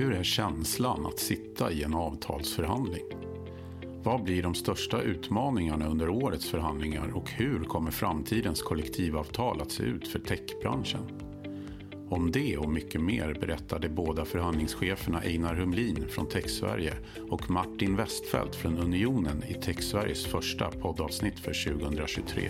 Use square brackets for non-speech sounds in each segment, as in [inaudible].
Hur är känslan att sitta i en avtalsförhandling? Vad blir de största utmaningarna under årets förhandlingar och hur kommer framtidens kollektivavtal att se ut för techbranschen? Om det och mycket mer berättar de båda förhandlingscheferna Einar Humlin från TechSverige och Martin Westfeldt från Unionen i TechSveriges första poddavsnitt för 2023.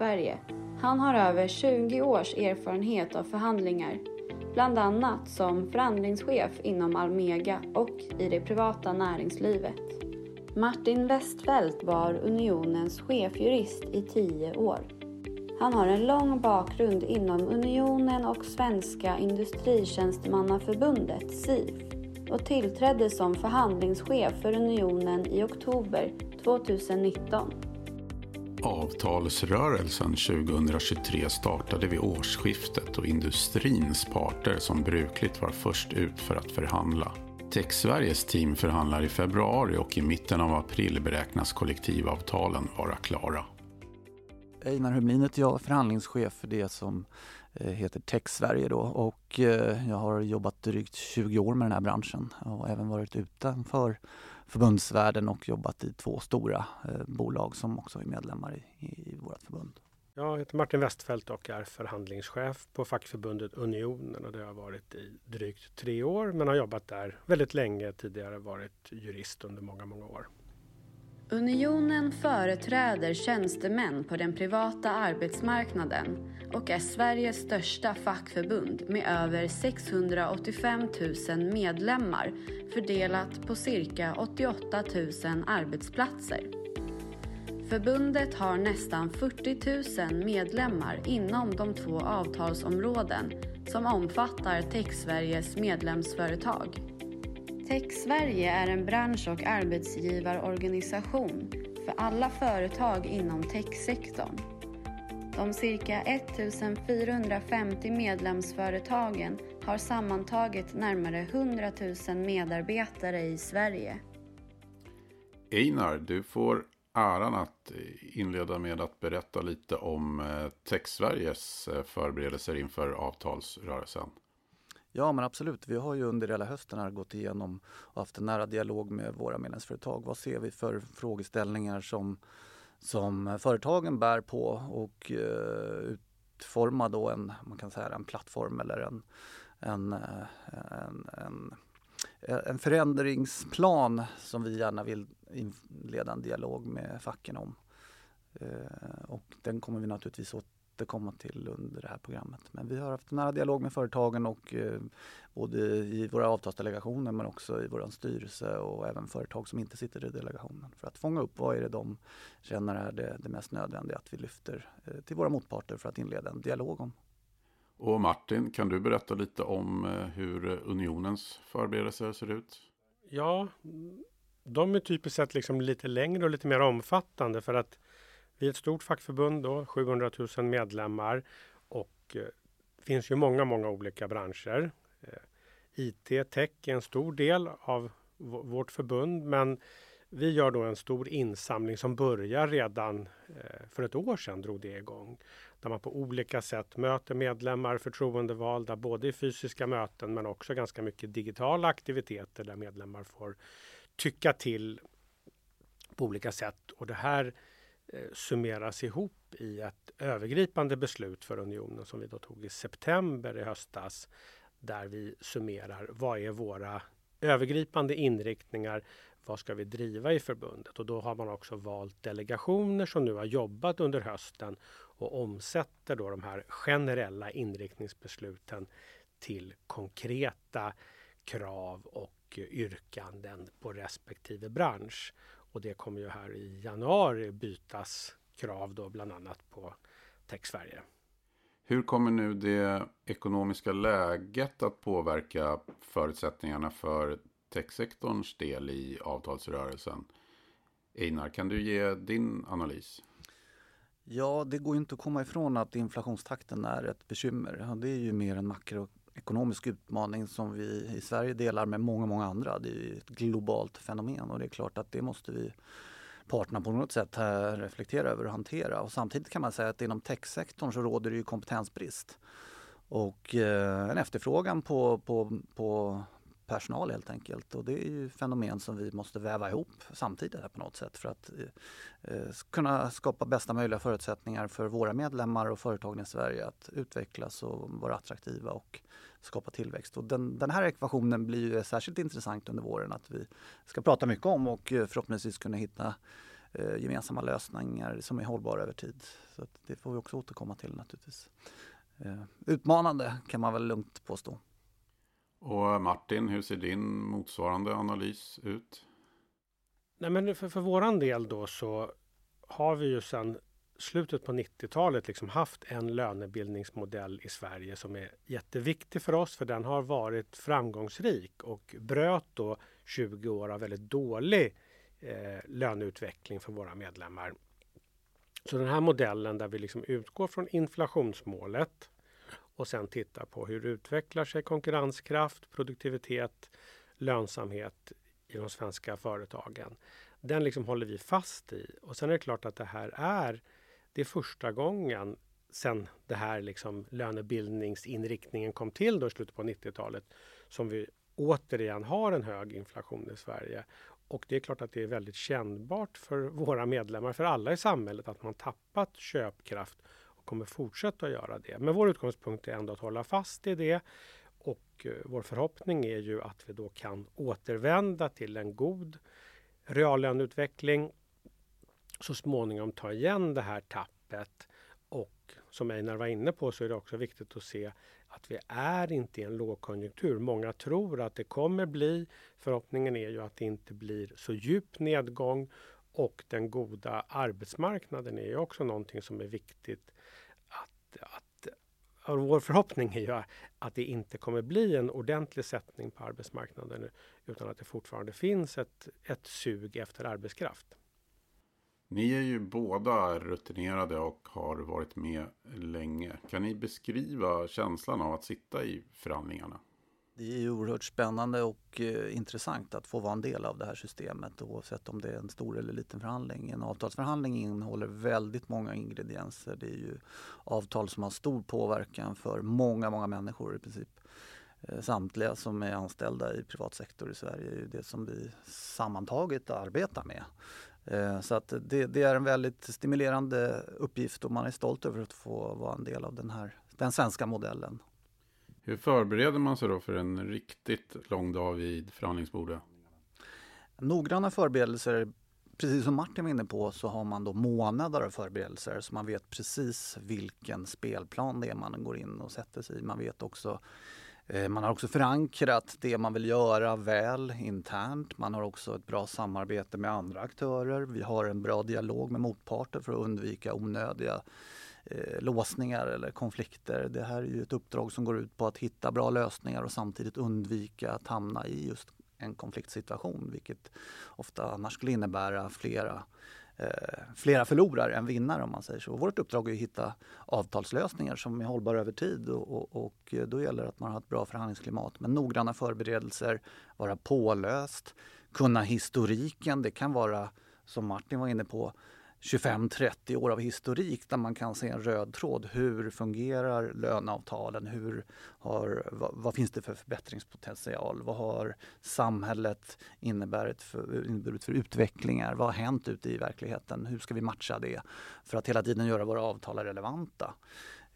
Sverige. Han har över 20 års erfarenhet av förhandlingar, bland annat som förhandlingschef inom Almega och i det privata näringslivet. Martin Westfeldt var Unionens chefjurist i tio år. Han har en lång bakgrund inom Unionen och Svenska Industritjänstemannaförbundet, SIF, och tillträdde som förhandlingschef för Unionen i oktober 2019. Avtalsrörelsen 2023 startade vid årsskiftet och industrins parter som brukligt var först ut för att förhandla. TechSveriges team förhandlar i februari och i mitten av april beräknas kollektivavtalen vara klara. Einar Humlin heter jag, förhandlingschef för det som eh, heter Tech Sverige då och eh, jag har jobbat drygt 20 år med den här branschen och även varit utanför förbundsvärlden och jobbat i två stora eh, bolag som också är medlemmar i, i vårt förbund. Jag heter Martin Westfält och är förhandlingschef på fackförbundet Unionen och det har jag varit i drygt tre år men har jobbat där väldigt länge, tidigare varit jurist under många, många år. Unionen företräder tjänstemän på den privata arbetsmarknaden och är Sveriges största fackförbund med över 685 000 medlemmar fördelat på cirka 88 000 arbetsplatser. Förbundet har nästan 40 000 medlemmar inom de två avtalsområden som omfattar TechSveriges medlemsföretag. Tech Sverige är en bransch och arbetsgivarorganisation för alla företag inom techsektorn. De cirka 1450 medlemsföretagen har sammantaget närmare 100 000 medarbetare i Sverige. Einar, du får äran att inleda med att berätta lite om eh, TechSveriges eh, förberedelser inför avtalsrörelsen. Ja men absolut, vi har ju under hela hösten här gått igenom och haft en nära dialog med våra medlemsföretag. Vad ser vi för frågeställningar som, som företagen bär på och eh, utforma då en, man kan säga en plattform eller en, en, eh, en, en en förändringsplan som vi gärna vill inleda en dialog med facken om. Eh, och den kommer vi naturligtvis att återkomma till under det här programmet. Men vi har haft en nära dialog med företagen och eh, både i våra avtalsdelegationer men också i vår styrelse och även företag som inte sitter i delegationen för att fånga upp vad är det de känner är det, det mest nödvändiga att vi lyfter eh, till våra motparter för att inleda en dialog om. Och Martin, kan du berätta lite om eh, hur unionens förberedelser ser ut? Ja, de är typiskt sett liksom lite längre och lite mer omfattande för att vi är ett stort fackförbund, då, 700 000 medlemmar och eh, det finns ju många, många olika branscher. Eh, IT, tech är en stor del av vårt förbund men vi gör då en stor insamling som börjar redan eh, för ett år sedan drog det igång. Där man på olika sätt möter medlemmar, förtroendevalda, både i fysiska möten men också ganska mycket digitala aktiviteter där medlemmar får tycka till på olika sätt. Och det här Eh, Eh, summeras ihop i ett övergripande beslut för unionen som vi då tog i september i höstas. Där vi summerar vad är våra övergripande inriktningar. Vad ska vi driva i förbundet? Och då har man också valt delegationer som nu har jobbat under hösten och omsätter då de här generella inriktningsbesluten till konkreta krav och yrkanden på respektive bransch. Och det kommer ju här i januari bytas krav då bland annat på Tech Sverige. Hur kommer nu det ekonomiska läget att påverka förutsättningarna för techsektorns del i avtalsrörelsen? Einar, kan du ge din analys? Ja, det går inte att komma ifrån att inflationstakten är ett bekymmer. Det är ju mer en ekonomisk utmaning som vi i Sverige delar med många, många andra. Det är ett globalt fenomen och det är klart att det måste vi parterna på något sätt reflektera över och hantera. Och samtidigt kan man säga att inom techsektorn så råder det ju kompetensbrist och eh, en efterfrågan på, på, på personal helt enkelt. Och det är ju fenomen som vi måste väva ihop samtidigt här på något sätt för att eh, eh kunna skapa bästa möjliga förutsättningar för våra medlemmar och företagen i Sverige att utvecklas och vara attraktiva och skapa tillväxt. Och den, den här ekvationen blir ju särskilt intressant under våren att vi ska prata mycket om och eh, förhoppningsvis kunna hitta eh, gemensamma lösningar som är hållbara över tid. Så det får vi också återkomma till naturligtvis. Eh, utmanande kan man väl lugnt påstå. Och Martin, hur ser din motsvarande analys ut? Nej, men för, för våran del då så har vi ju sedan slutet på 90-talet liksom haft en lönebildningsmodell i Sverige som är jätteviktig för oss för den har varit framgångsrik och bröt då 20 år av väldigt dålig eh, löneutveckling för våra medlemmar. Så den här modellen där vi liksom utgår från inflationsmålet och sen titta på hur utvecklar sig konkurrenskraft, produktivitet, lönsamhet i de svenska företagen. Den liksom håller vi fast i. Och sen är det klart att det här är det är första gången sen det här liksom lönebildningsinriktningen kom till då i slutet på 90-talet som vi återigen har en hög inflation i Sverige. Och det är klart att det är väldigt kännbart för våra medlemmar, för alla i samhället, att man tappat köpkraft kommer fortsätta att göra det. Men vår utgångspunkt är ändå att hålla fast i det. Och eh, vår förhoppning är ju att vi då kan återvända till en god reallöneutveckling. Så småningom ta igen det här tappet. Och som Einar var inne på så är det också viktigt att se att vi är inte i en lågkonjunktur. Många tror att det kommer bli. Förhoppningen är ju att det inte blir så djup nedgång och den goda arbetsmarknaden är ju också någonting som är viktigt att, och vår förhoppning är ju att det inte kommer bli en ordentlig sättning på arbetsmarknaden utan att det fortfarande finns ett, ett sug efter arbetskraft. Ni är ju båda rutinerade och har varit med länge. Kan ni beskriva känslan av att sitta i förhandlingarna? Det är ju oerhört spännande och eh, intressant att få vara en del av det här systemet oavsett om det är en stor eller liten förhandling. En avtalsförhandling innehåller väldigt många ingredienser. Det är ju avtal som har stor påverkan för många, många människor i princip. Eh, samtliga som är anställda i privat sektor i Sverige är ju det som vi sammantaget arbetar med. Eh, så att det, det, är en väldigt stimulerande uppgift och man är stolt över att få vara en del av den här den svenska modellen. Hur förbereder man sig då för en riktigt lång dag vid förhandlingsbordet? Noggranna förberedelser, precis som Martin var inne på, så har man då månader av förberedelser så man vet precis vilken spelplan det är man går in och sätter sig i. Man vet också eh, man har också förankrat det man vill göra väl internt. Man har också ett bra samarbete med andra aktörer. Vi har en bra dialog med motparter för att undvika onödiga eh, låsningar eller konflikter. Det här är ju ett uppdrag som går ut på att hitta bra lösningar och samtidigt undvika att hamna i just en konfliktsituation, vilket ofta annars skulle innebära flera eh, flera förlorare än vinnare om man säger så. Vårt uppdrag är att hitta avtalslösningar som är hållbara över tid och, och, och då gäller det att man har ett bra förhandlingsklimat med noggranna förberedelser, vara pålöst, kunna historiken. Det kan vara, som Martin var inne på, 25-30 år av historik där man kan se en röd tråd. Hur fungerar löneavtalen? Hur har, vad, vad finns det för förbättringspotential? Vad har samhället inneburit för, inneburit för utvecklingar? Vad har hänt ute i verkligheten? Hur ska vi matcha det för att hela tiden göra våra avtal relevanta?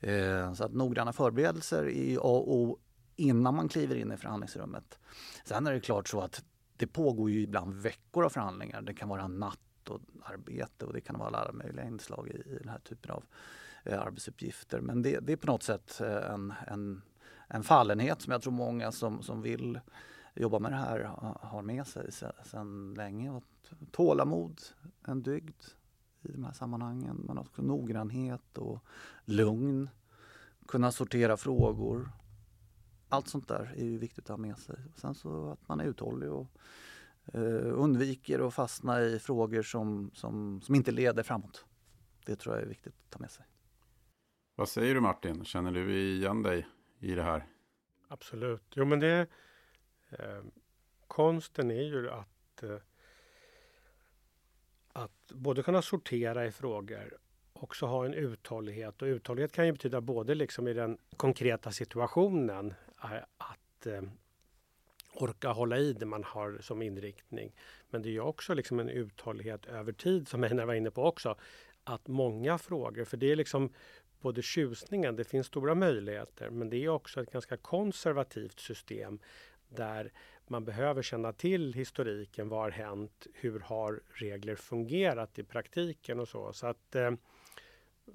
Eh, så att noggranna förberedelser är A och O innan man kliver in i förhandlingsrummet. Sen är det klart så att det pågår ju ibland veckor av förhandlingar. Det kan vara natt och arbete och det kan vara alla möjliga inslag i, i den här typen av eh, arbetsuppgifter. Men det, det, är på något sätt eh, en, en, en fallenhet som jag tror många som, som vill jobba med det här har med sig sedan länge. Och tålamod, en dygd i de här sammanhangen. Men också noggrannhet och lugn. Kunna sortera frågor. Allt sånt där är ju viktigt att ha med sig. Sen så att man är uthållig och undviker att fastna i frågor som, som, som inte leder framåt. Det tror jag är viktigt att ta med sig. Vad säger du Martin? Känner du igen dig i det här? Absolut. Jo, men det... Eh, konsten är ju att eh, att både kunna sortera i frågor också ha en uthållighet. Och uthållighet kan ju betyda både liksom i den konkreta situationen eh, att eh, orka hålla i det man har som inriktning. Men det är också liksom en uthållighet över tid som Einar var inne på också. Att många frågor, för det är liksom både tjusningen, det finns stora möjligheter, men det är också ett ganska konservativt system där man behöver känna till historiken. Vad har hänt? Hur har regler fungerat i praktiken och så. Så att eh,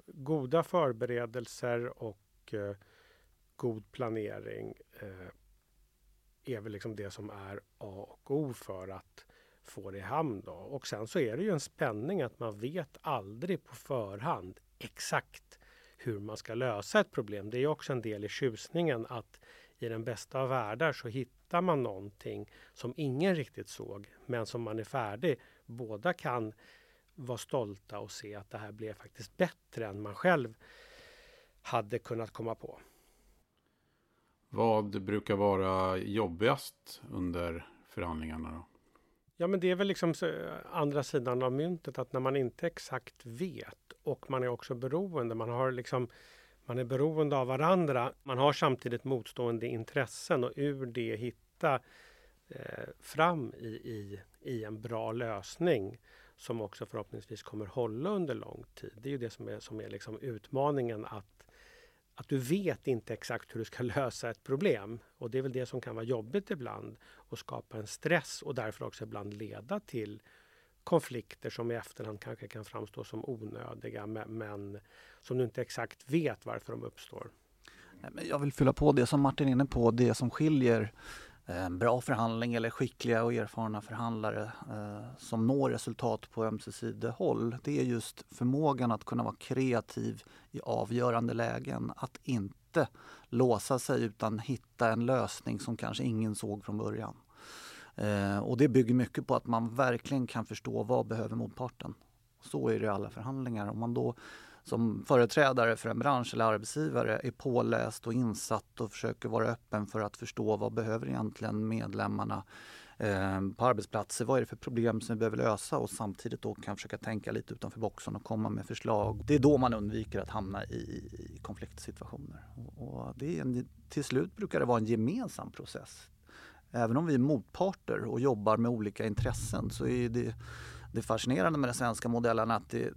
goda förberedelser och eh, god planering eh, är väl liksom det som är A och O för att få det i hamn. Då. Och sen så är det ju en spänning att man vet aldrig på förhand exakt hur man ska lösa ett problem. Det är också en del i tjusningen att i den bästa av världar så hittar man någonting som ingen riktigt såg men som man är färdig. Båda kan vara stolta och se att det här blev faktiskt bättre än man själv hade kunnat komma på. Vad brukar vara jobbigast under förhandlingarna då? Ja men det är väl liksom eh, andra sidan av myntet att när man inte exakt vet och man är också beroende, man har liksom man är beroende av varandra. Man har samtidigt motstående intressen och ur det hitta eh, fram i, i, i en bra lösning som också förhoppningsvis kommer hålla under lång tid. Det är ju det som är, som är liksom utmaningen att, att du vet inte exakt hur du ska [laughs] lösa ett problem. Och det är väl det som kan vara jobbigt ibland och skapa en stress och därför också ibland leda till konflikter som i efterhand kanske kan framstå som onödiga men som du inte exakt vet varför de uppstår. Jag vill fylla på det som Martin är inne på, det som skiljer Eh, bra förhandling eller skickliga och erfarna förhandlare eh, som når resultat på ömsesidigt håll. Det är just förmågan att kunna vara kreativ i avgörande lägen. Att inte låsa sig utan hitta en lösning som kanske ingen såg från början. Eh, och det bygger mycket på att man verkligen kan förstå vad behöver motparten. Så är det i alla förhandlingar. Om man då som företrädare för en bransch eller arbetsgivare är påläst och insatt och försöker vara öppen för att förstå vad behöver egentligen medlemmarna eh, på arbetsplatser. Vad är det för problem som vi behöver lösa och samtidigt då kan försöka tänka lite utanför boxen och komma med förslag. Det är då man undviker att hamna i, i konfliktsituationer. Och, och det är en, till slut brukar det vara en gemensam process. Även om vi är motparter och jobbar med olika intressen så är det, det fascinerande med den svenska modellen att det,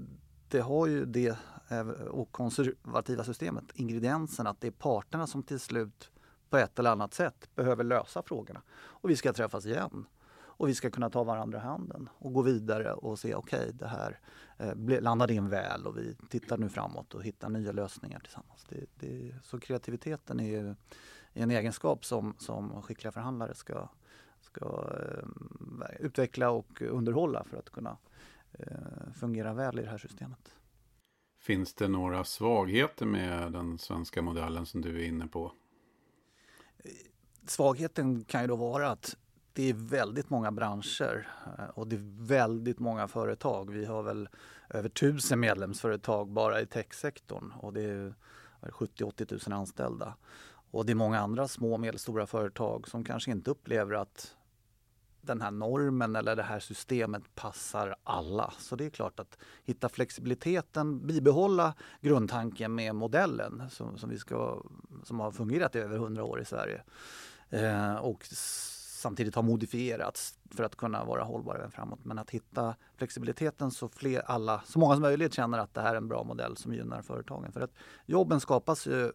det har ju det eh, och konservativa systemet, ingrediensen att det är parterna som till slut på ett eller annat sätt behöver lösa frågorna. Och vi ska träffas igen. Och vi ska kunna ta varandra i handen och gå vidare och se okej, okay, det här eh, landade in väl och vi tittar nu framåt och hittar nya lösningar tillsammans. Det, det, så kreativiteten är ju en egenskap som, som skickliga förhandlare ska, ska eh, utveckla och underhålla för att kunna eh, fungera väl i det här systemet. Finns det några svagheter med den svenska modellen som du är inne på? Svagheten kan ju då vara att det är väldigt många branscher eh, och det är väldigt många företag. Vi har väl över tusen medlemsföretag bara i techsektorn och det är 70-80 000 anställda. Och det är många andra små och medelstora företag som kanske inte upplever att den här normen eller det här systemet passar alla. Så det är klart att hitta flexibiliteten, bibehålla grundtanken med modellen som, som, vi ska, som har fungerat i över 100 år i Sverige. Eh, och samtidigt har modifierats för att kunna vara hållbar även framåt. Men att hitta flexibiliteten så fler, alla, så många som möjligt känner att det här är en bra modell som gynnar företagen. För att jobben skapas ju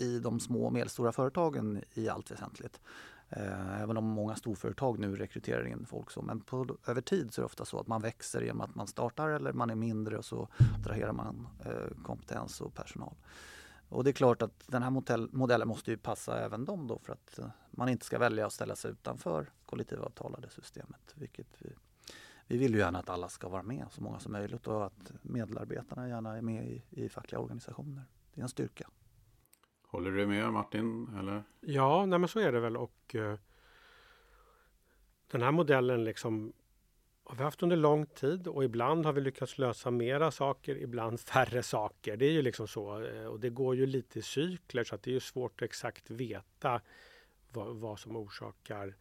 i de små och medelstora företagen i allt väsentligt. Eh, även om många storföretag nu rekryterar in folk så. Men på, över tid så är det ofta så att man växer genom att man startar eller man är mindre och så attraherar man eh, kompetens och personal. Och det är klart att den här modell, modellen måste ju passa även dem då för att eh, man inte ska välja att ställa sig utanför kollektivavtalade systemet. Vilket vi, vi vill ju gärna att alla ska vara med, så många som möjligt och att medarbetarna gärna är med i, i fackliga organisationer. Det är en styrka. Håller du med Martin? Eller? Ja, nej men så är det väl. Och uh, Den här modellen liksom har vi haft under lång tid och ibland har vi lyckats lösa mera saker, ibland [laughs] färre saker. Det är ju liksom så eh, och det går ju lite i cykler så att det är svårt att exakt veta vad, vad som orsakar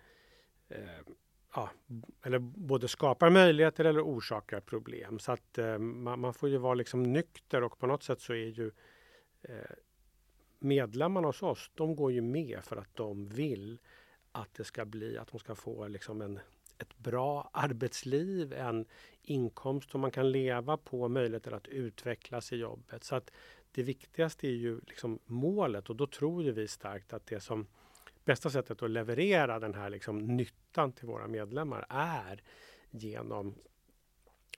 eh, ja, eller både skapar möjligheter eller orsakar problem. Så att eh, man, man, får ju vara liksom nykter och på något sätt så är ju eh, medlemmarna hos oss, de går ju med för att de vill att det ska bli, att de ska få liksom en, ett bra arbetsliv, en inkomst som man kan leva på, möjligheter att utvecklas i jobbet. Så att det viktigaste är ju liksom målet och då tror ju vi starkt att det som bästa sättet att leverera den här liksom nyttan till våra medlemmar är genom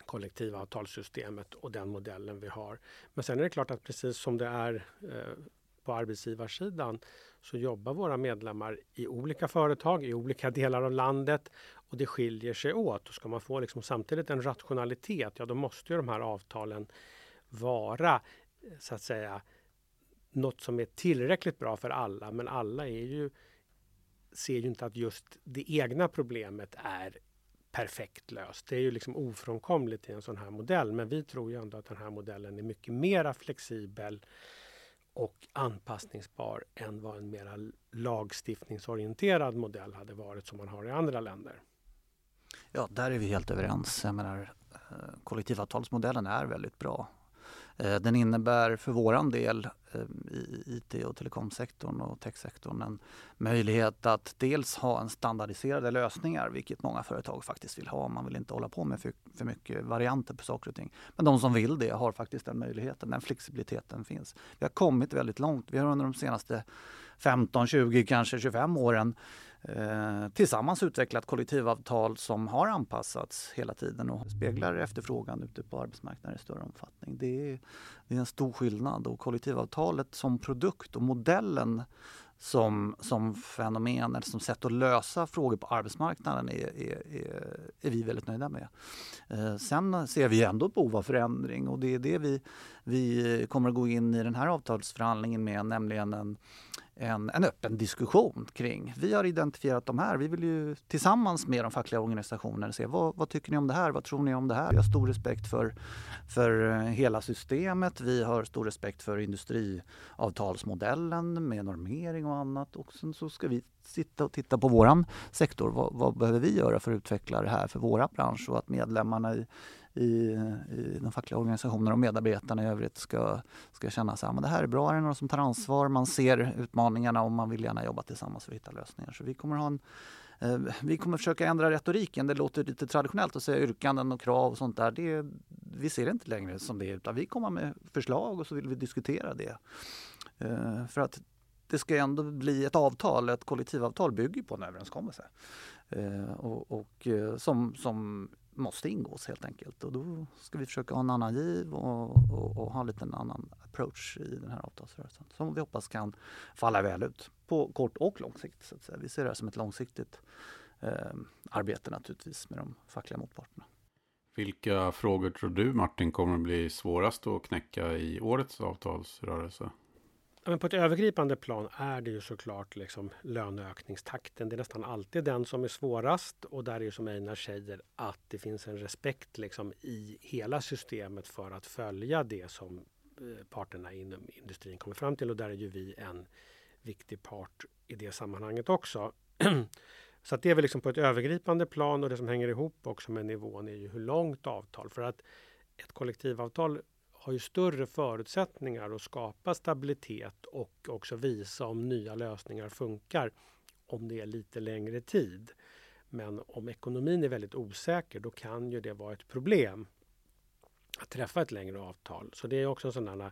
kollektivavtalssystemet och den modellen vi har. Men sen är det klart att precis som det är eh, på arbetsgivarsidan så jobbar våra medlemmar i olika företag i olika delar av landet och det skiljer sig åt. Och ska man få liksom samtidigt en rationalitet, ja då måste ju de här avtalen vara eh, så att säga något som är tillräckligt bra för alla. Men alla är ju, ser ju inte att just det egna problemet är perfekt löst. Det är ju liksom ofrånkomligt i en sån här modell. Men vi tror ju ändå att den här modellen är mycket mera flexibel och anpassningsbar än vad en mer lagstiftningsorienterad modell hade varit som man har i andra länder. Ja, där är vi helt överens. Jag menar, eh, kollektivavtalsmodellen är väldigt bra. Eh, den innebär för våran del eh, i IT och telekomsektorn och techsektorn en möjlighet att dels ha en standardiserade lösningar, vilket många företag faktiskt vill ha. Man vill inte hålla på med för, för mycket varianter på saker och ting. Men de som vill det har faktiskt den möjligheten, den flexibiliteten finns. Vi har kommit väldigt långt. Vi har under de senaste 15, 20, kanske 25 åren eh, tillsammans utvecklat kollektivavtal som har anpassats hela tiden och speglar efterfrågan ute på arbetsmarknaden i större omfattning. Det är, det är en stor skillnad och kollektivavtalet som produkt och modellen som, som fenomen eller som sätt att lösa frågor på arbetsmarknaden är, är, är, är vi väldigt nöjda med. Eh, sen ser vi ändå ett behov av förändring och det är det vi, vi kommer att gå in i den här avtalsförhandlingen med, nämligen en, en, en öppen diskussion kring. Vi har identifierat de här. Vi vill ju tillsammans med de fackliga organisationerna se vad, vad tycker ni om det här? Vad tror ni om det här? Vi har stor respekt för, för eh, hela systemet. Vi har stor respekt för industriavtalsmodellen med normering och annat. Och sen så ska vi sitta och titta på våran sektor. Vad, vad behöver vi göra för att utveckla det här för våra bransch och att medlemmarna i, i, i de fackliga organisationerna och medarbetarna i övrigt ska, ska känna att det här är bra, det är någon som tar ansvar, man ser utmaningarna och man vill gärna jobba tillsammans för att hitta lösningar. Så vi kommer ha en eh, vi kommer försöka ändra retoriken. Det låter lite traditionellt att säga yrkanden och krav och sånt där. Det, vi ser det inte längre som det utan vi kommer med förslag och så vill vi diskutera det. Eh, för att det ska ändå bli ett avtal, ett kollektivavtal bygger på en överenskommelse. Eh, och, och som, som måste ingås helt enkelt. Och då ska vi försöka ha en annan giv och, och, och ha lite en annan approach i den här avtalsrörelsen som vi hoppas kan falla väl ut på kort och lång sikt. Så att säga. Vi ser det här som ett långsiktigt eh, arbete naturligtvis med de fackliga motparterna. Vilka frågor tror du Martin kommer att bli svårast att knäcka i årets avtalsrörelse? Men på ett övergripande plan är det ju såklart liksom löneökningstakten. Det är nästan alltid den som är svårast och där är ju som Einar säger att det finns en respekt liksom i hela systemet för att följa det som eh, parterna inom industrin kommer fram till och där är ju vi en viktig part i det sammanhanget också. [clears throat] Så att det är väl liksom på ett övergripande plan och det som hänger ihop också med nivån är ju hur långt avtal. För att ett kollektivavtal har ju större förutsättningar att skapa stabilitet och också visa om nya lösningar funkar om det är lite längre tid. Men om ekonomin är väldigt osäker då kan ju det vara ett problem att träffa ett längre avtal. Så det är också en sån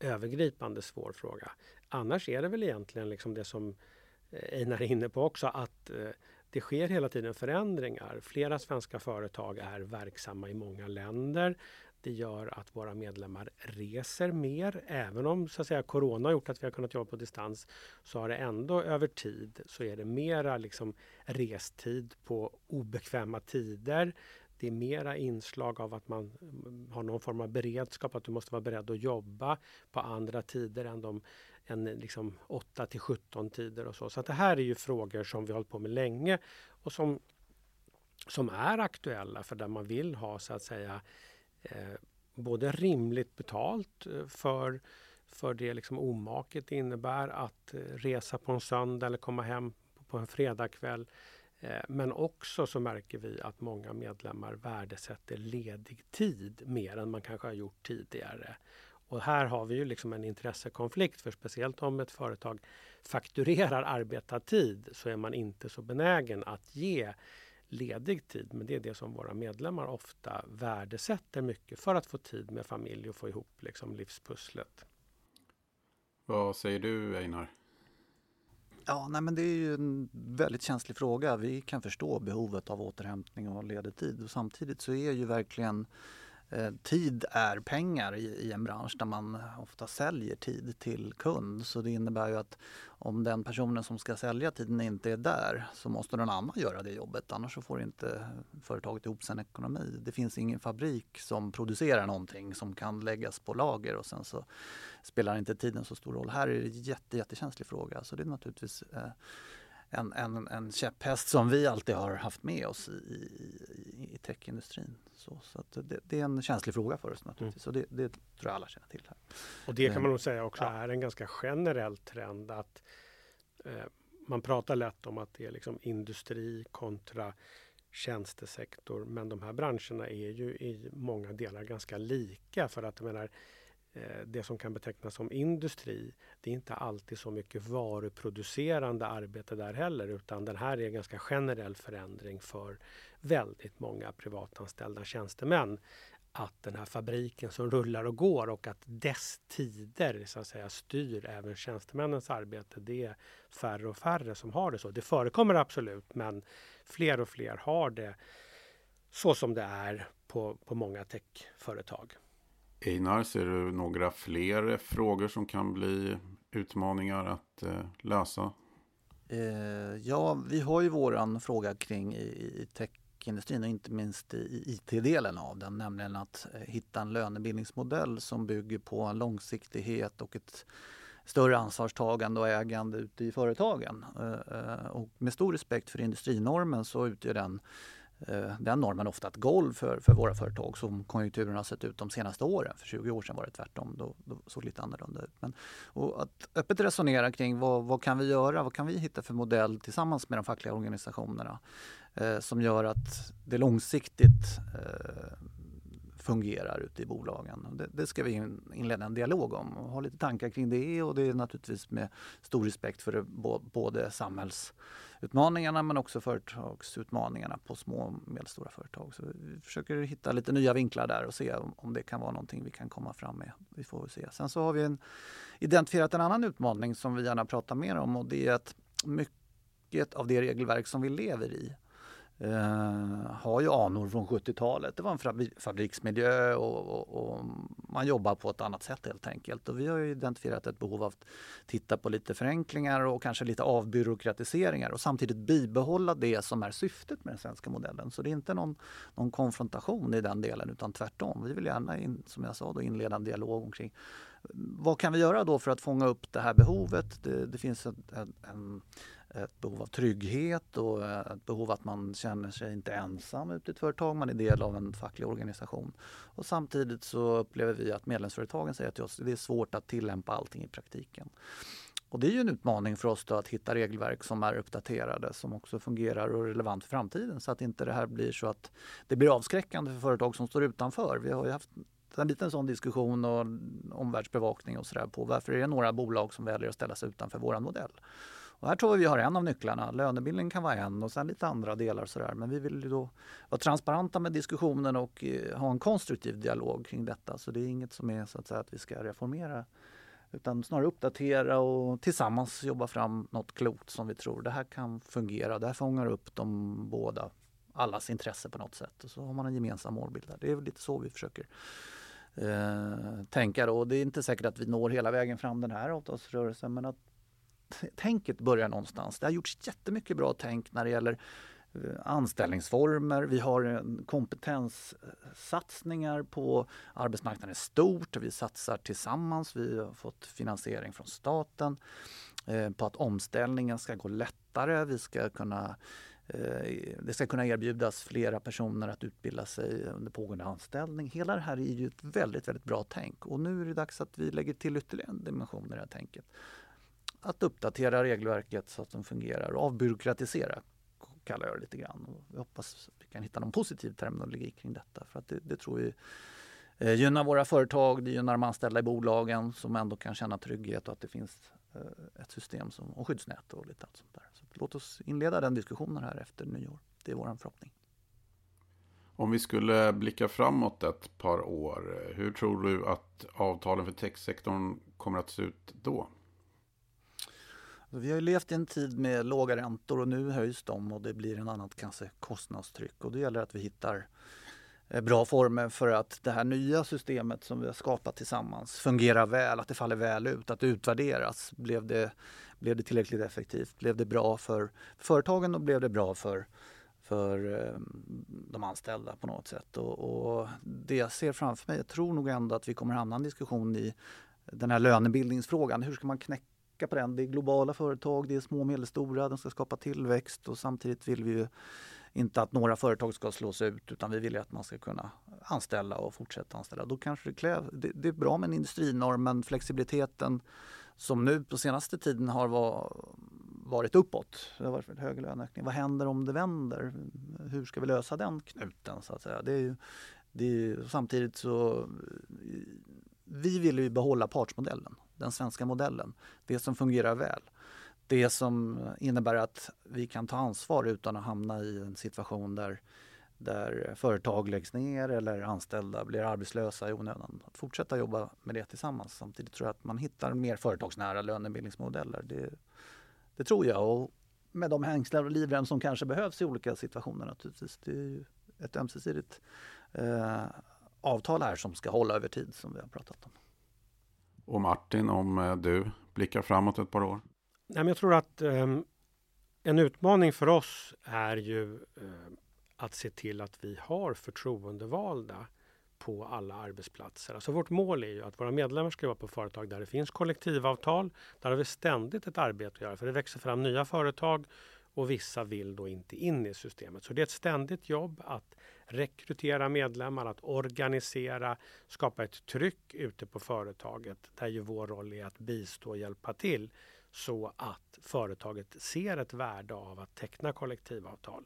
övergripande svår fråga. Annars är det väl egentligen liksom det som eh, Einar är inne på också att eh, det sker hela tiden förändringar. Flera svenska företag är verksamma i många länder. Det gör att våra medlemmar reser mer. Även om så att säga, Corona har gjort att vi har kunnat jobba på distans så har det ändå över tid så är det mera liksom restid på obekväma tider. Det är mera inslag av att man mm, har någon form av beredskap, att du måste vara beredd att jobba på andra tider än de än liksom 8 till 17 tider och så. Så det här är ju frågor som vi har hållit på med länge och som som är aktuella för där man vill ha så att säga eh, Eh, både rimligt betalt eh, för, för det liksom omaket det innebär att eh, resa på en söndag eller komma hem på en fredagkväll. Men också så märker vi att många medlemmar värdesätter ledig tid mer än man kanske har gjort tidigare. Och här har vi ju liksom en intressekonflikt för speciellt om ett företag fakturerar arbetad tid så är man inte så benägen att ge ledig tid. Men det är det som våra medlemmar ofta värdesätter mycket för att få tid med familj och få ihop liksom livspusslet. Vad säger du Einar? Ja, nej, men det är ju en väldigt känslig fråga. Vi kan förstå behovet av återhämtning och ledig tid. Och samtidigt så är ju verkligen Eh, Eh, tid är pengar i, i, en bransch där man ofta säljer tid till kund. Så det innebär ju att om den personen som ska sälja tiden inte är där så måste någon annan göra det jobbet. Annars så får inte företaget ihop sin ekonomi. Det finns ingen fabrik som producerar någonting som kan läggas på lager och sen så spelar inte tiden så stor roll. Här är det en jätte, jättekänslig fråga. Så det är naturligtvis eh, en, en, en käpphäst som vi alltid har haft med oss i, i, i techindustrin. Så, så det, det, är en känslig fråga för oss naturligtvis mm. och det, det, tror jag alla känner till. Här. Och det kan man nog säga också ja. är en ganska generell trend att eh, man pratar lätt om att det är liksom industri kontra tjänstesektor men de här branscherna är ju i många delar ganska lika för att jag menar Eh, Eh, det som kan betecknas som industri, det är inte alltid så mycket varuproducerande arbete där heller utan den här är en ganska generell förändring för väldigt många privatanställda tjänstemän. Att den här fabriken som rullar och går och att dess tider så att säga, styr även tjänstemännens arbete. Det är färre och färre som har det så. Det förekommer absolut men fler och fler har det så som det är på, på många techföretag. Einar, ser du några fler frågor som kan bli utmaningar att eh, lösa? Eh, ja, vi har ju våran fråga kring i, i techindustrin och inte minst i IT-delen av den, nämligen att eh, hitta en lönebildningsmodell som bygger på en långsiktighet och ett större ansvarstagande och ägande ute i företagen. Eh, eh och med stor respekt för industrinormen så utgör den Eh, Eh, den normen ofta ett golv för, för våra företag som konjunkturen har sett ut de senaste åren. För 20 år sedan var det tvärtom, då, då såg det lite annorlunda ut. Men, och att öppet resonera kring vad, vad kan vi göra, vad kan vi hitta för modell tillsammans med de fackliga organisationerna eh, som gör att det långsiktigt eh, fungerar ute i bolagen. Det, det, ska vi inleda en dialog om och ha lite tankar kring det och det är naturligtvis med stor respekt för det, både utmaningarna men också företagsutmaningarna på små och medelstora företag. Så vi försöker hitta lite nya vinklar där och se om, om det kan vara någonting vi kan komma fram med. Vi får se. Sen så har vi en, identifierat en annan utmaning som vi gärna pratar mer om och det är att mycket av det regelverk som vi lever i Uh, har ju anor från 70-talet. Det var en fabriksmiljö och, och, och, man jobbar på ett annat sätt helt enkelt. Och vi har identifierat ett behov av att titta på lite förenklingar och kanske lite avbyråkratiseringar och samtidigt bibehålla det som är syftet med den svenska modellen. Så det är inte någon, någon konfrontation i den delen utan tvärtom. Vi vill gärna, in, som jag sa, då, inleda en dialog omkring eh, vad kan vi göra då för att fånga upp det här behovet? Det, det finns en, en ett behov av trygghet och eh, ett behov att man känner sig inte ensam ute i ett företag, man är del av en facklig organisation. Och samtidigt så upplever vi att medlemsföretagen säger till oss att det är svårt att tillämpa allting i praktiken. Och det är ju en utmaning för oss att hitta regelverk som är uppdaterade, som också fungerar och är relevant för framtiden så att inte det här blir så att det blir avskräckande för företag som står utanför. Vi har ju haft en liten sån diskussion och omvärldsbevakning och sådär på varför är det några bolag som väljer att ställa sig utanför våran modell. Och här tror vi vi har en av nycklarna. Lönebildningen kan vara en och sen lite andra delar. Sådär. Men vi vill då vara transparenta med diskussionen och eh, ha en konstruktiv dialog kring detta. Så det är inget som är så att säga att vi ska reformera utan snarare uppdatera och tillsammans jobba fram något klokt som vi tror det här kan fungera. Det här fångar upp de båda, allas intresse på något sätt. Och så har man en gemensam målbild. Där. Det är lite så vi försöker eh, tänka. Då. Det är inte säkert att vi når hela vägen fram den här avtalsrörelsen men att tänket börjar någonstans. Det har gjorts jättemycket bra tänk när det gäller eh, anställningsformer. Vi har eh, kompetenssatsningar på arbetsmarknaden i stort. Vi satsar tillsammans. Vi har fått finansiering från staten eh, på att omställningen ska gå lättare. Vi ska kunna det ska kunna erbjudas flera personer att utbilda sig under pågående anställning. Hela det här är ju ett väldigt, väldigt bra tänk och nu är det dags att vi lägger till ytterligare en dimension i det här tänket. Att uppdatera regelverket så att de fungerar och avbyråkratisera kallar jag det lite grann. Och jag hoppas vi kan hitta någon positiv terminologi kring detta för att det, det tror vi eh, gynnar våra företag, det gynnar de anställda i bolagen som ändå kan känna trygghet och att det finns Eh, ett system som, och skyddsnät och lite allt sånt där. Så låt oss inleda den diskussionen här efter nyår. Det är vår förhoppning. Om vi skulle blicka framåt ett par år, hur tror du att avtalen för techsektorn kommer att se ut då? Alltså, vi har levt i en tid med låga räntor och nu höjs de och det blir en annat kanske kostnadstryck och det gäller att vi hittar eh, bra former för att det här nya systemet som vi har skapat tillsammans fungerar väl, att det faller väl ut, att det utvärderas. Blev det, blev det tillräckligt effektivt? Blev det bra för företagen och blev det bra för, för eh, de anställda på något sätt? Och, och, det jag ser framför mig, jag tror nog ändå att vi kommer hamna i en diskussion i den här lönebildningsfrågan. Hur ska man knäcka på den? Det är globala företag, det är små och medelstora, de ska skapa tillväxt och samtidigt vill vi ju inte att några företag ska slås ut utan vi vill att man ska kunna anställa och fortsätta anställa. Då kanske det, kräv, det, det är bra med en industrinorm men flexibiliteten som nu på senaste tiden har var, varit uppåt. Det har varit hög löneökning. Vad händer om det vänder? Hur ska vi lösa den knuten så att säga? Det är ju, det är, samtidigt så vi vill ju behålla partsmodellen, den svenska modellen. Det som fungerar väl det som innebär att vi kan ta ansvar utan att hamna i en situation där, där företag läggs ner eller anställda blir arbetslösa i onödan. Att fortsätta jobba med det tillsammans. Samtidigt tror jag att man hittar mer företagsnära lönebildningsmodeller. Det, det tror jag. Och med de hängslar och livrem som kanske behövs i olika situationer naturligtvis. Det är ju ett ömsesidigt eh, avtal här som ska hålla över tid som vi har pratat om. Och Martin, om eh, du blickar framåt ett par år? Nej, men jag tror att um, en utmaning för oss är ju uh, att se till att vi har förtroendevalda på alla arbetsplatser. Alltså vårt mål är ju att våra medlemmar ska vara på företag där det finns kollektivavtal. Där har vi ständigt ett arbete att göra för det växer fram nya företag och vissa vill då inte in i systemet. Så det är ett ständigt jobb att rekrytera medlemmar, att organisera, skapa ett tryck ute på företaget där ju vår roll är att bistå och hjälpa till så att företaget ser ett värde av att teckna kollektivavtal.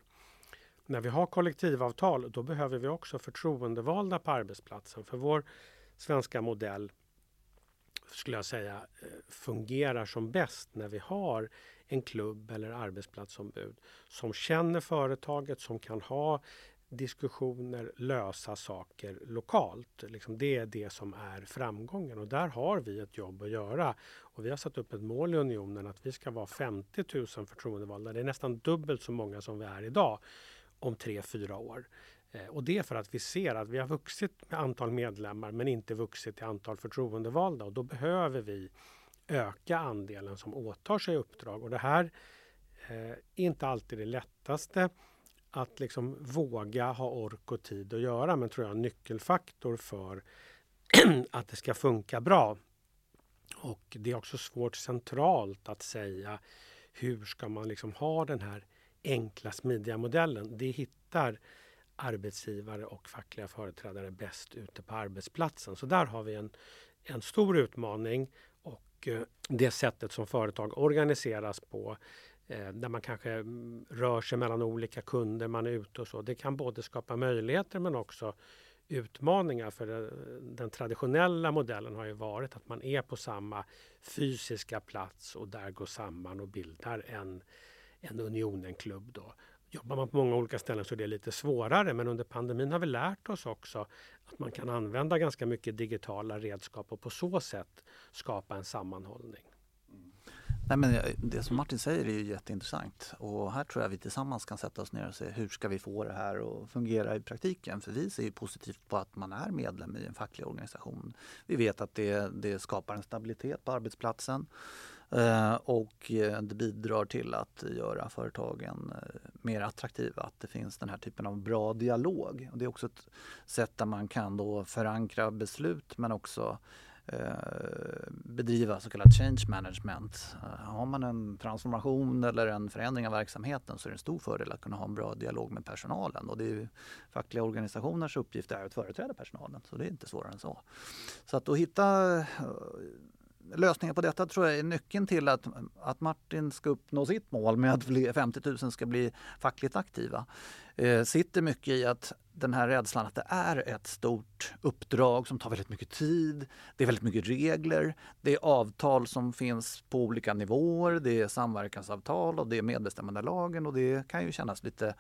När vi har kollektivavtal då behöver vi också förtroendevalda på arbetsplatsen för vår svenska modell skulle jag säga eh, fungerar som bäst när vi har en klubb eller arbetsplatsombud som känner företaget, som kan ha diskussioner, lösa saker lokalt. Liksom det är det som är framgången och där har vi ett jobb att göra. Och vi har satt upp ett mål i Unionen att vi ska vara 50 000 förtroendevalda. Det är nästan dubbelt så många som vi är idag om tre, fyra år. Eh, och det är för att vi ser att vi har vuxit med antal medlemmar men inte vuxit i antal förtroendevalda och då behöver vi öka andelen som åtar sig uppdrag. Och det här eh, är inte alltid det lättaste att liksom våga ha ork och tid att göra men tror jag är en nyckelfaktor för [clears throat] att det ska funka bra. Och det är också svårt centralt att säga hur ska man liksom ha den här enkla smidiga modellen. Det hittar arbetsgivare och fackliga företrädare bäst ute på arbetsplatsen. Så där har vi en, en stor utmaning och eh, det sättet som företag organiseras på eh, där man kanske mm, rör sig mellan olika kunder, man är ute och så. Det kan både skapa möjligheter men också utmaningar. För eh, den traditionella modellen har ju varit att man är på samma fysiska plats och där går samman och bildar en, en union, en klubb. Då. Jobbar man på många olika ställen så är det lite svårare men under pandemin har vi lärt oss också att man kan använda ganska mycket digitala redskap och på så sätt skapa en sammanhållning. Mm. Nej, men det som Martin säger är ju jätteintressant och här tror jag vi tillsammans kan sätta oss ner och se hur ska vi få det här att fungera i praktiken? För vi ser ju positivt på att man är medlem i en facklig organisation. Vi vet att det, det skapar en stabilitet på arbetsplatsen Eh, och eh, det bidrar till att göra företagen eh, mer attraktiva. Att det finns den här typen av bra dialog. Och det är också ett sätt där man kan då förankra beslut men också bedriva så kallat change management. Har man en transformation eller en förändring av verksamheten så är det en stor fördel att kunna ha en bra dialog med personalen. Och det är fackliga organisationers uppgift är att företräda personalen, så det är inte svårare än så. Så att, att hitta Lösningen på detta tror jag är nyckeln till att, att Martin ska uppnå sitt mål med att 50 000 ska bli fackligt aktiva. Eh, sitter mycket i att den här rädslan att det är ett stort uppdrag som tar väldigt mycket tid. Det är väldigt mycket regler. Det är avtal som finns på olika nivåer. Det är samverkansavtal och det är medbestämmandelagen och det kan ju kännas lite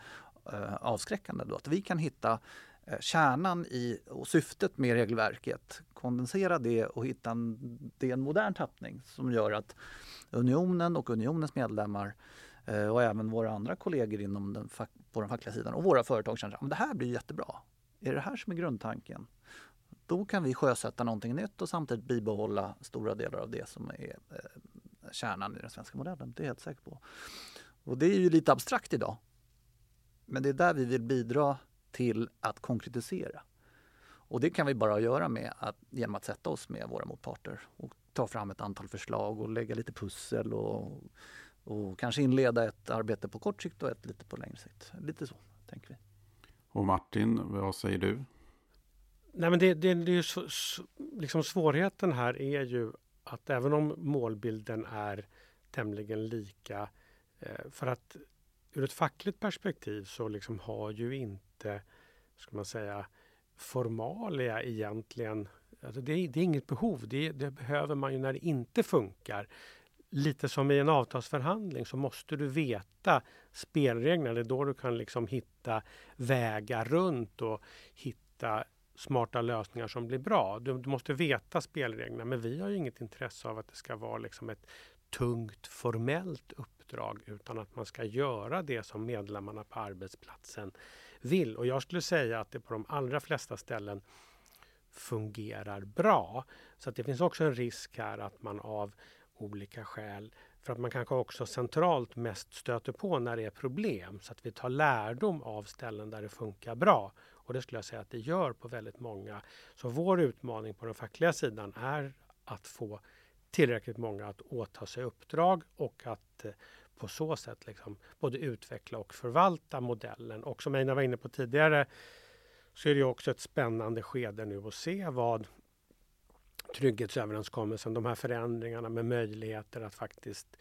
eh, avskräckande då att vi kan hitta Eh, kärnan i och syftet med regelverket, kondensera det och hitta en, det en modern tappning som gör att unionen och unionens medlemmar eh, och även våra andra kollegor inom den, på den fackliga sidan och våra företag känner att det här blir jättebra. Är det här som är grundtanken? Då kan vi sjösätta någonting nytt och samtidigt bibehålla stora delar av det som är eh, kärnan i den svenska modellen. Det är jag helt säker på. Och det är ju lite abstrakt idag. Men det är där vi vill bidra till att konkretisera. Och det kan vi bara göra med att, genom att sätta oss med våra motparter och ta fram ett antal förslag och lägga lite pussel och, och kanske inleda ett arbete på kort sikt och ett lite på längre sikt. Lite så tänker vi. Och Martin, vad säger du? Nej, men det, det, det är så, liksom svårigheten här är ju att även om målbilden är tämligen lika eh, för att ur ett fackligt perspektiv så liksom har ju inte inte, ska man säga, formalia egentligen. Alltså det, är, det är inget behov. Det, det, behöver man ju när det inte funkar. Lite som i en avtalsförhandling så måste du veta spelreglerna. Det är då du kan liksom hitta vägar runt och hitta smarta lösningar som blir bra. Du, du, måste veta spelreglerna. Men vi har ju inget intresse av att det ska vara liksom ett tungt formellt uppdrag utan att man ska göra det som medlemmarna på arbetsplatsen vill. Och jag skulle säga att det på de allra flesta ställen fungerar bra. Så att det finns också en risk här att man av olika skäl för att man kanske också centralt mest stöter på när det är problem så att vi tar lärdom av ställen där det funkar bra. Och det skulle jag säga att det gör på väldigt många. Så vår utmaning på den fackliga sidan är att få tillräckligt många att åta sig uppdrag och att eh, på så sätt liksom både utveckla och förvalta modellen. Och som Einar var inne på tidigare så är det också ett spännande skede nu att se vad trygghetsöverenskommelsen, de här förändringarna med möjligheter att faktiskt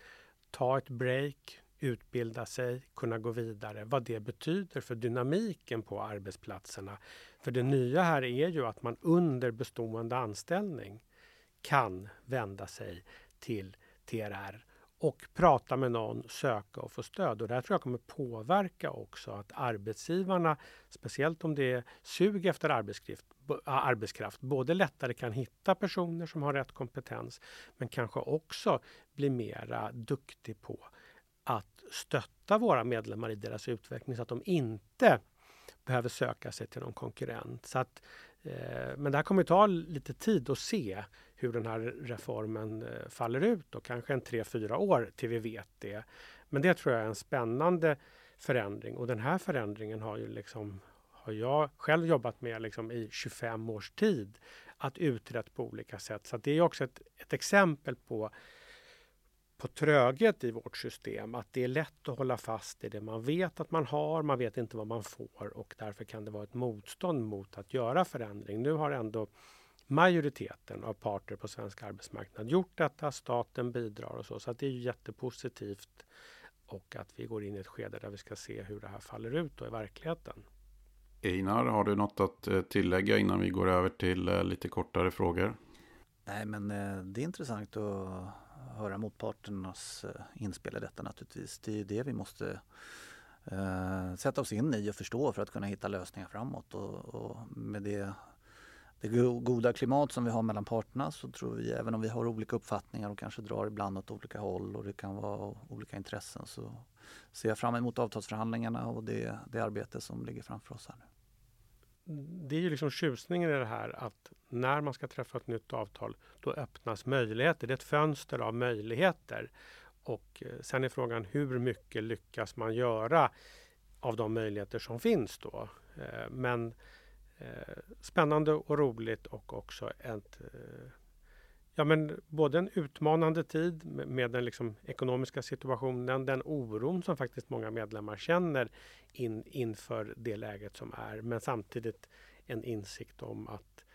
ta ett break, utbilda sig, kunna gå vidare, vad det betyder för dynamiken på arbetsplatserna. För det nya här är ju att man under bestående anställning kan vända sig till TRR och prata med någon, söka och få stöd. Och det här tror jag kommer påverka också att arbetsgivarna, speciellt om det är sug efter arbetskraft, ah, arbetskraft, både lättare kan hitta personer som har rätt kompetens, men kanske också bli mera duktig på att stötta våra medlemmar i deras utveckling så att de inte behöver söka sig till någon konkurrent. Så att, eh, men det här kommer ta lite tid att se hur den här reformen eh, faller ut och kanske en tre, fyra år till vi vet det. Men det tror jag är en spännande förändring och den här förändringen har ju liksom har jag själv jobbat med liksom i 25 års tid att utrett på olika sätt. Så det är också ett, ett exempel på på tröghet i vårt system. Att det är lätt att hålla fast i det man vet att man har, man vet inte vad man får och därför kan det vara ett motstånd mot att göra förändring. Nu har ändå majoriteten av parter på svensk arbetsmarknad gjort detta. Staten bidrar och så. Så det är jättepositivt och att vi går in i ett skede där vi ska se hur det här faller ut då i verkligheten. Einar, har du något att eh, tillägga innan vi går över till eh, lite kortare frågor? Nej, men eh, det är intressant att höra motparternas inspel i detta naturligtvis. Det är det vi måste sätta oss in i och förstå för att kunna hitta lösningar framåt. Och, och med det det goda klimat som vi har mellan parterna så tror vi, även om vi har olika uppfattningar och kanske drar ibland åt olika håll och det kan vara olika intressen så ser jag fram emot avtalsförhandlingarna och det, det arbete som ligger framför oss här nu. Det är ju liksom tjusningen i det här att när man ska träffa ett nytt avtal då öppnas möjligheter. Det är ett fönster av möjligheter. Och eh, sen är frågan hur mycket lyckas man göra av de möjligheter som finns då. Eh, men Eh, spännande och roligt och också ett, eh, Ja, men både en utmanande tid med den liksom ekonomiska situationen, den oron som faktiskt många medlemmar känner in, inför det läget som är, men samtidigt en insikt om att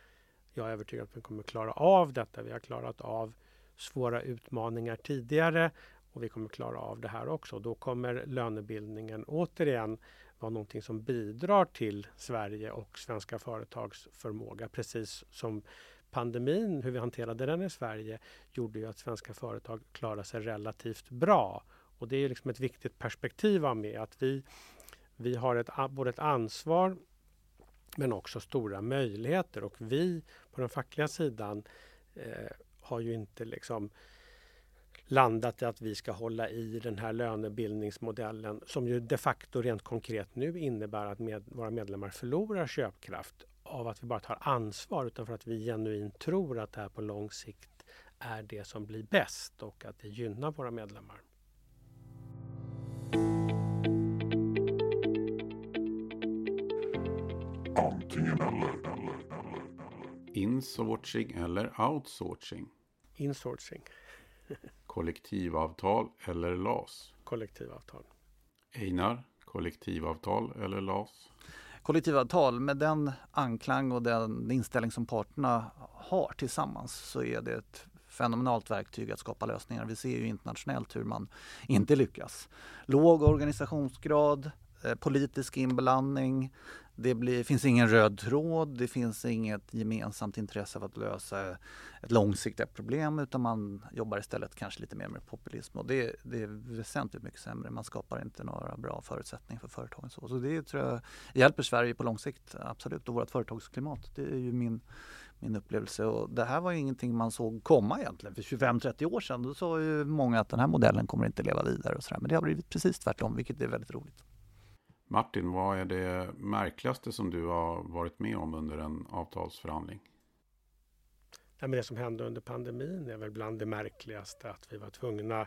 jag är övertygad om att vi kommer klara av detta. Vi har klarat av svåra utmaningar tidigare och vi kommer klara av det här också. Då kommer lönebildningen återigen vara någonting som bidrar till Sverige och svenska företags förmåga. Precis som pandemin, hur vi hanterade den i Sverige, gjorde ju att svenska företag klarade sig relativt bra. Och det är liksom ett viktigt perspektiv att med att vi, vi har ett, både ett ansvar men också stora möjligheter. Och vi på den fackliga sidan eh, har ju inte liksom landat i att vi ska hålla i den här lönebildningsmodellen som ju de facto rent konkret nu innebär att med, våra medlemmar förlorar köpkraft av att vi bara tar ansvar utan för att vi genuint tror att det här på lång sikt är det som blir bäst och att det gynnar våra medlemmar. Antingen eller, eller, eller. Insourcing eller outsourcing? Insourcing. [laughs] kollektivavtal eller LAS? Kollektivavtal. Einar, kollektivavtal eller LAS? Kollektivavtal med den anklang och den inställning som parterna har tillsammans så är det ett fenomenalt verktyg att skapa lösningar. Vi ser ju internationellt hur man inte lyckas. Låg organisationsgrad, eh, politisk inblandning, det blir, finns ingen röd tråd, det finns inget gemensamt intresse av att lösa ett långsiktigt problem utan man jobbar istället kanske lite mer med populism och det, det är väsentligt mycket sämre. Man skapar inte några bra förutsättningar för företagen. Så, så det tror jag hjälper Sverige på lång sikt, absolut. Och vårt företagsklimat, det är ju min, min upplevelse. Och det här var ju ingenting man såg komma egentligen. För 25-30 år sedan då sa ju många att den här modellen kommer inte leva vidare och sådär. Men det har blivit precis tvärtom, vilket är väldigt roligt. Martin, vad är det märkligaste som du har varit med om under en avtalsförhandling? Ja, men det som hände under pandemin är väl bland det märkligaste att vi var tvungna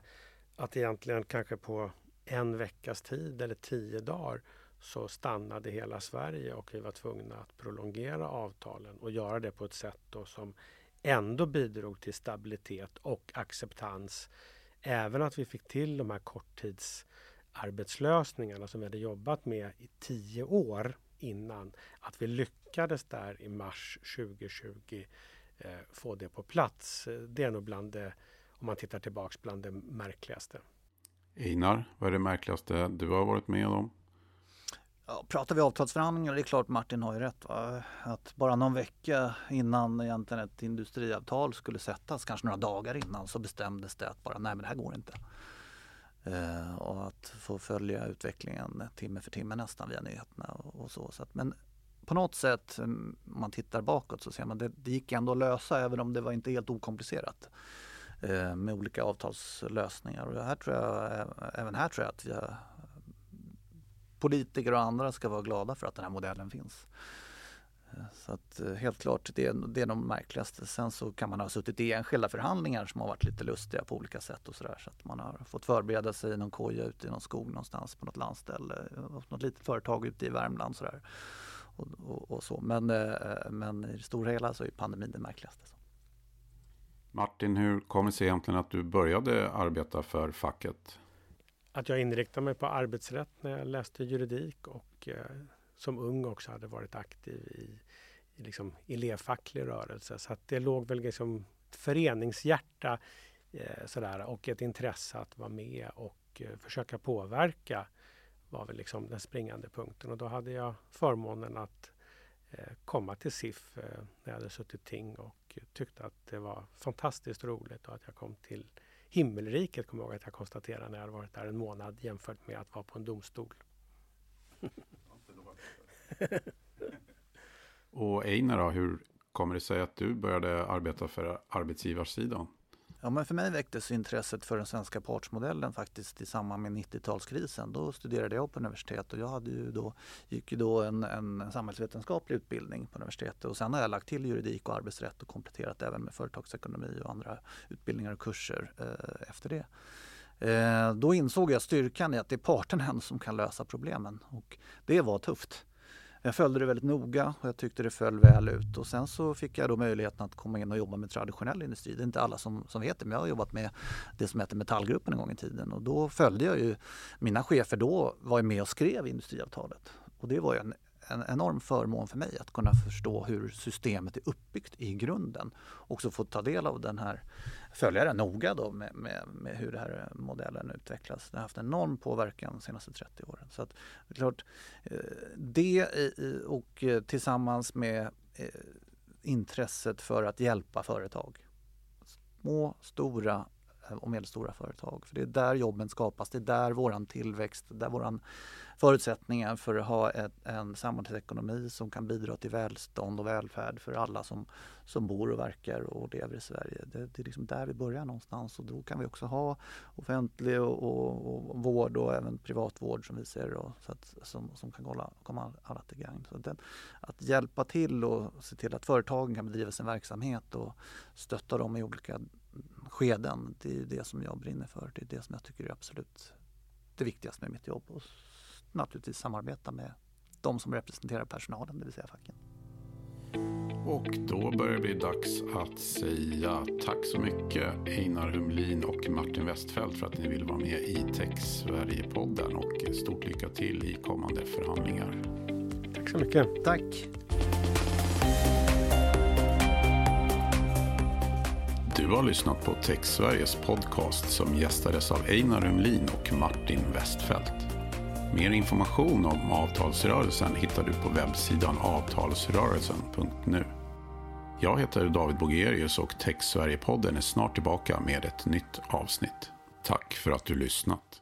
att egentligen kanske på en veckas tid eller tio dagar så stannade hela Sverige och vi var tvungna att prolongera avtalen och göra det på ett sätt då som ändå bidrog till stabilitet och acceptans. Även att vi fick till de här korttids arbetslösningarna som vi hade jobbat med i tio år innan. Att vi lyckades där i mars 2020 eh, få det på plats. Det är nog bland det, om man tittar tillbaks, bland det märkligaste. Einar, vad är det märkligaste du har varit med om? Ja, pratar vi avtalsförhandlingar, det är klart Martin har ju rätt. Va? Att bara någon vecka innan egentligen ett industriavtal skulle sättas, kanske några dagar innan, så bestämdes det att bara nej men det här går inte. Eh, och att få följa utvecklingen timme för timme nästan via nyheterna och, och så. så att, men på något sätt, mm, om man tittar bakåt så ser man att det, det gick ändå att lösa även om det var inte helt okomplicerat eh, med olika avtalslösningar. Och här tror jag, även här tror jag att vi har, politiker och andra ska vara glada för att den här modellen finns. Så att eh, helt klart, det är, det är de märkligaste. Sen så kan man ha suttit i enskilda förhandlingar som har varit lite lustiga på olika sätt och sådär. Så att man har fått förbereda sig i någon koja ute i någon skog någonstans på något landställe. Något litet företag ute i Värmland sådär. Och, och, och, så. Men, eh, men i det stora hela så är pandemin det märkligaste. Martin, hur kommer det sig egentligen att du började arbeta för facket? Att jag inriktade mig på arbetsrätt när jag läste juridik och eh, som ung också hade varit aktiv i, i liksom elevfacklig rörelse. Så att det låg väl liksom föreningshjärta eh, sådär, och ett intresse att vara med och eh, försöka påverka var väl liksom den springande punkten. Och då hade jag förmånen att eh, komma till SIF eh, när jag hade suttit ting och tyckte att det var fantastiskt roligt och att jag kom till himmelriket, kommer jag ihåg att jag konstaterade när jag hade varit där en månad jämfört med att vara på en domstol. [laughs] [laughs] och Einar då, hur kommer det sig att du började arbeta för arbetsgivarsidan? Ja, men för mig väcktes intresset för den svenska partsmodellen faktiskt i samband med 90-talskrisen. Då studerade jag på universitet och jag hade ju då, gick ju då en, en samhällsvetenskaplig utbildning på universitetet och sen har jag lagt till juridik och arbetsrätt och kompletterat även med företagsekonomi och andra utbildningar och kurser eh, efter det. Eh, då insåg jag styrkan i att det är parterna [laughs] som kan lösa problemen och det var tufft jag följde det väldigt noga och jag tyckte det föll väl ut. Och sen så fick jag då möjligheten att komma in och jobba med traditionell industri. Det är inte alla som, som vet det, men jag har jobbat med det som heter Metallgruppen en gång i tiden. Och då följde jag ju, mina chefer då var med och skrev industriavtalet. Och det var ju en en enorm förmån för mig att kunna förstå hur systemet är uppbyggt i grunden. Och så få ta del av den här, följa det noga då med, med, med, hur den här modellen utvecklas. Den har haft enorm påverkan de senaste 30 åren. Så att, klart, eh, det och eh, tillsammans med eh, intresset för att hjälpa företag. Små, stora och medelstora företag. För det är där jobben skapas, det är där våran tillväxt, där våran förutsättningar för att ha ett, en samhällsekonomi som kan bidra till välstånd och välfärd för alla som, som bor och verkar och lever i Sverige. Det, det är liksom där vi börjar någonstans och då kan vi också ha offentlig och, och, och vård och även privat vård som vi ser och, så att, som, som kan komma, komma alla till gagn. Så den, att hjälpa till och se till att företagen kan bedriva sin verksamhet och stötta dem i olika skeden. Det är det som jag brinner för. Det är det som jag tycker är absolut det viktigaste med mitt jobb. Och naturligtvis samarbeta med de som representerar personalen, det vill säga facken. Och då börjar det bli dags att säga tack så mycket Einar Humlin och Martin Westfeldt för att ni vill vara med i Tex Sverige-podden och stort lycka till i kommande förhandlingar. Tack så mycket. Tack. Du har lyssnat på TechSveriges podcast som gästades av Einar Humlin och Martin Westfeldt. Mer information om avtalsrörelsen hittar du på webbsidan avtalsrörelsen.nu. Jag heter David Bogerius och Tex Sverige-podden är snart tillbaka med ett nytt avsnitt. Tack för att du lyssnat.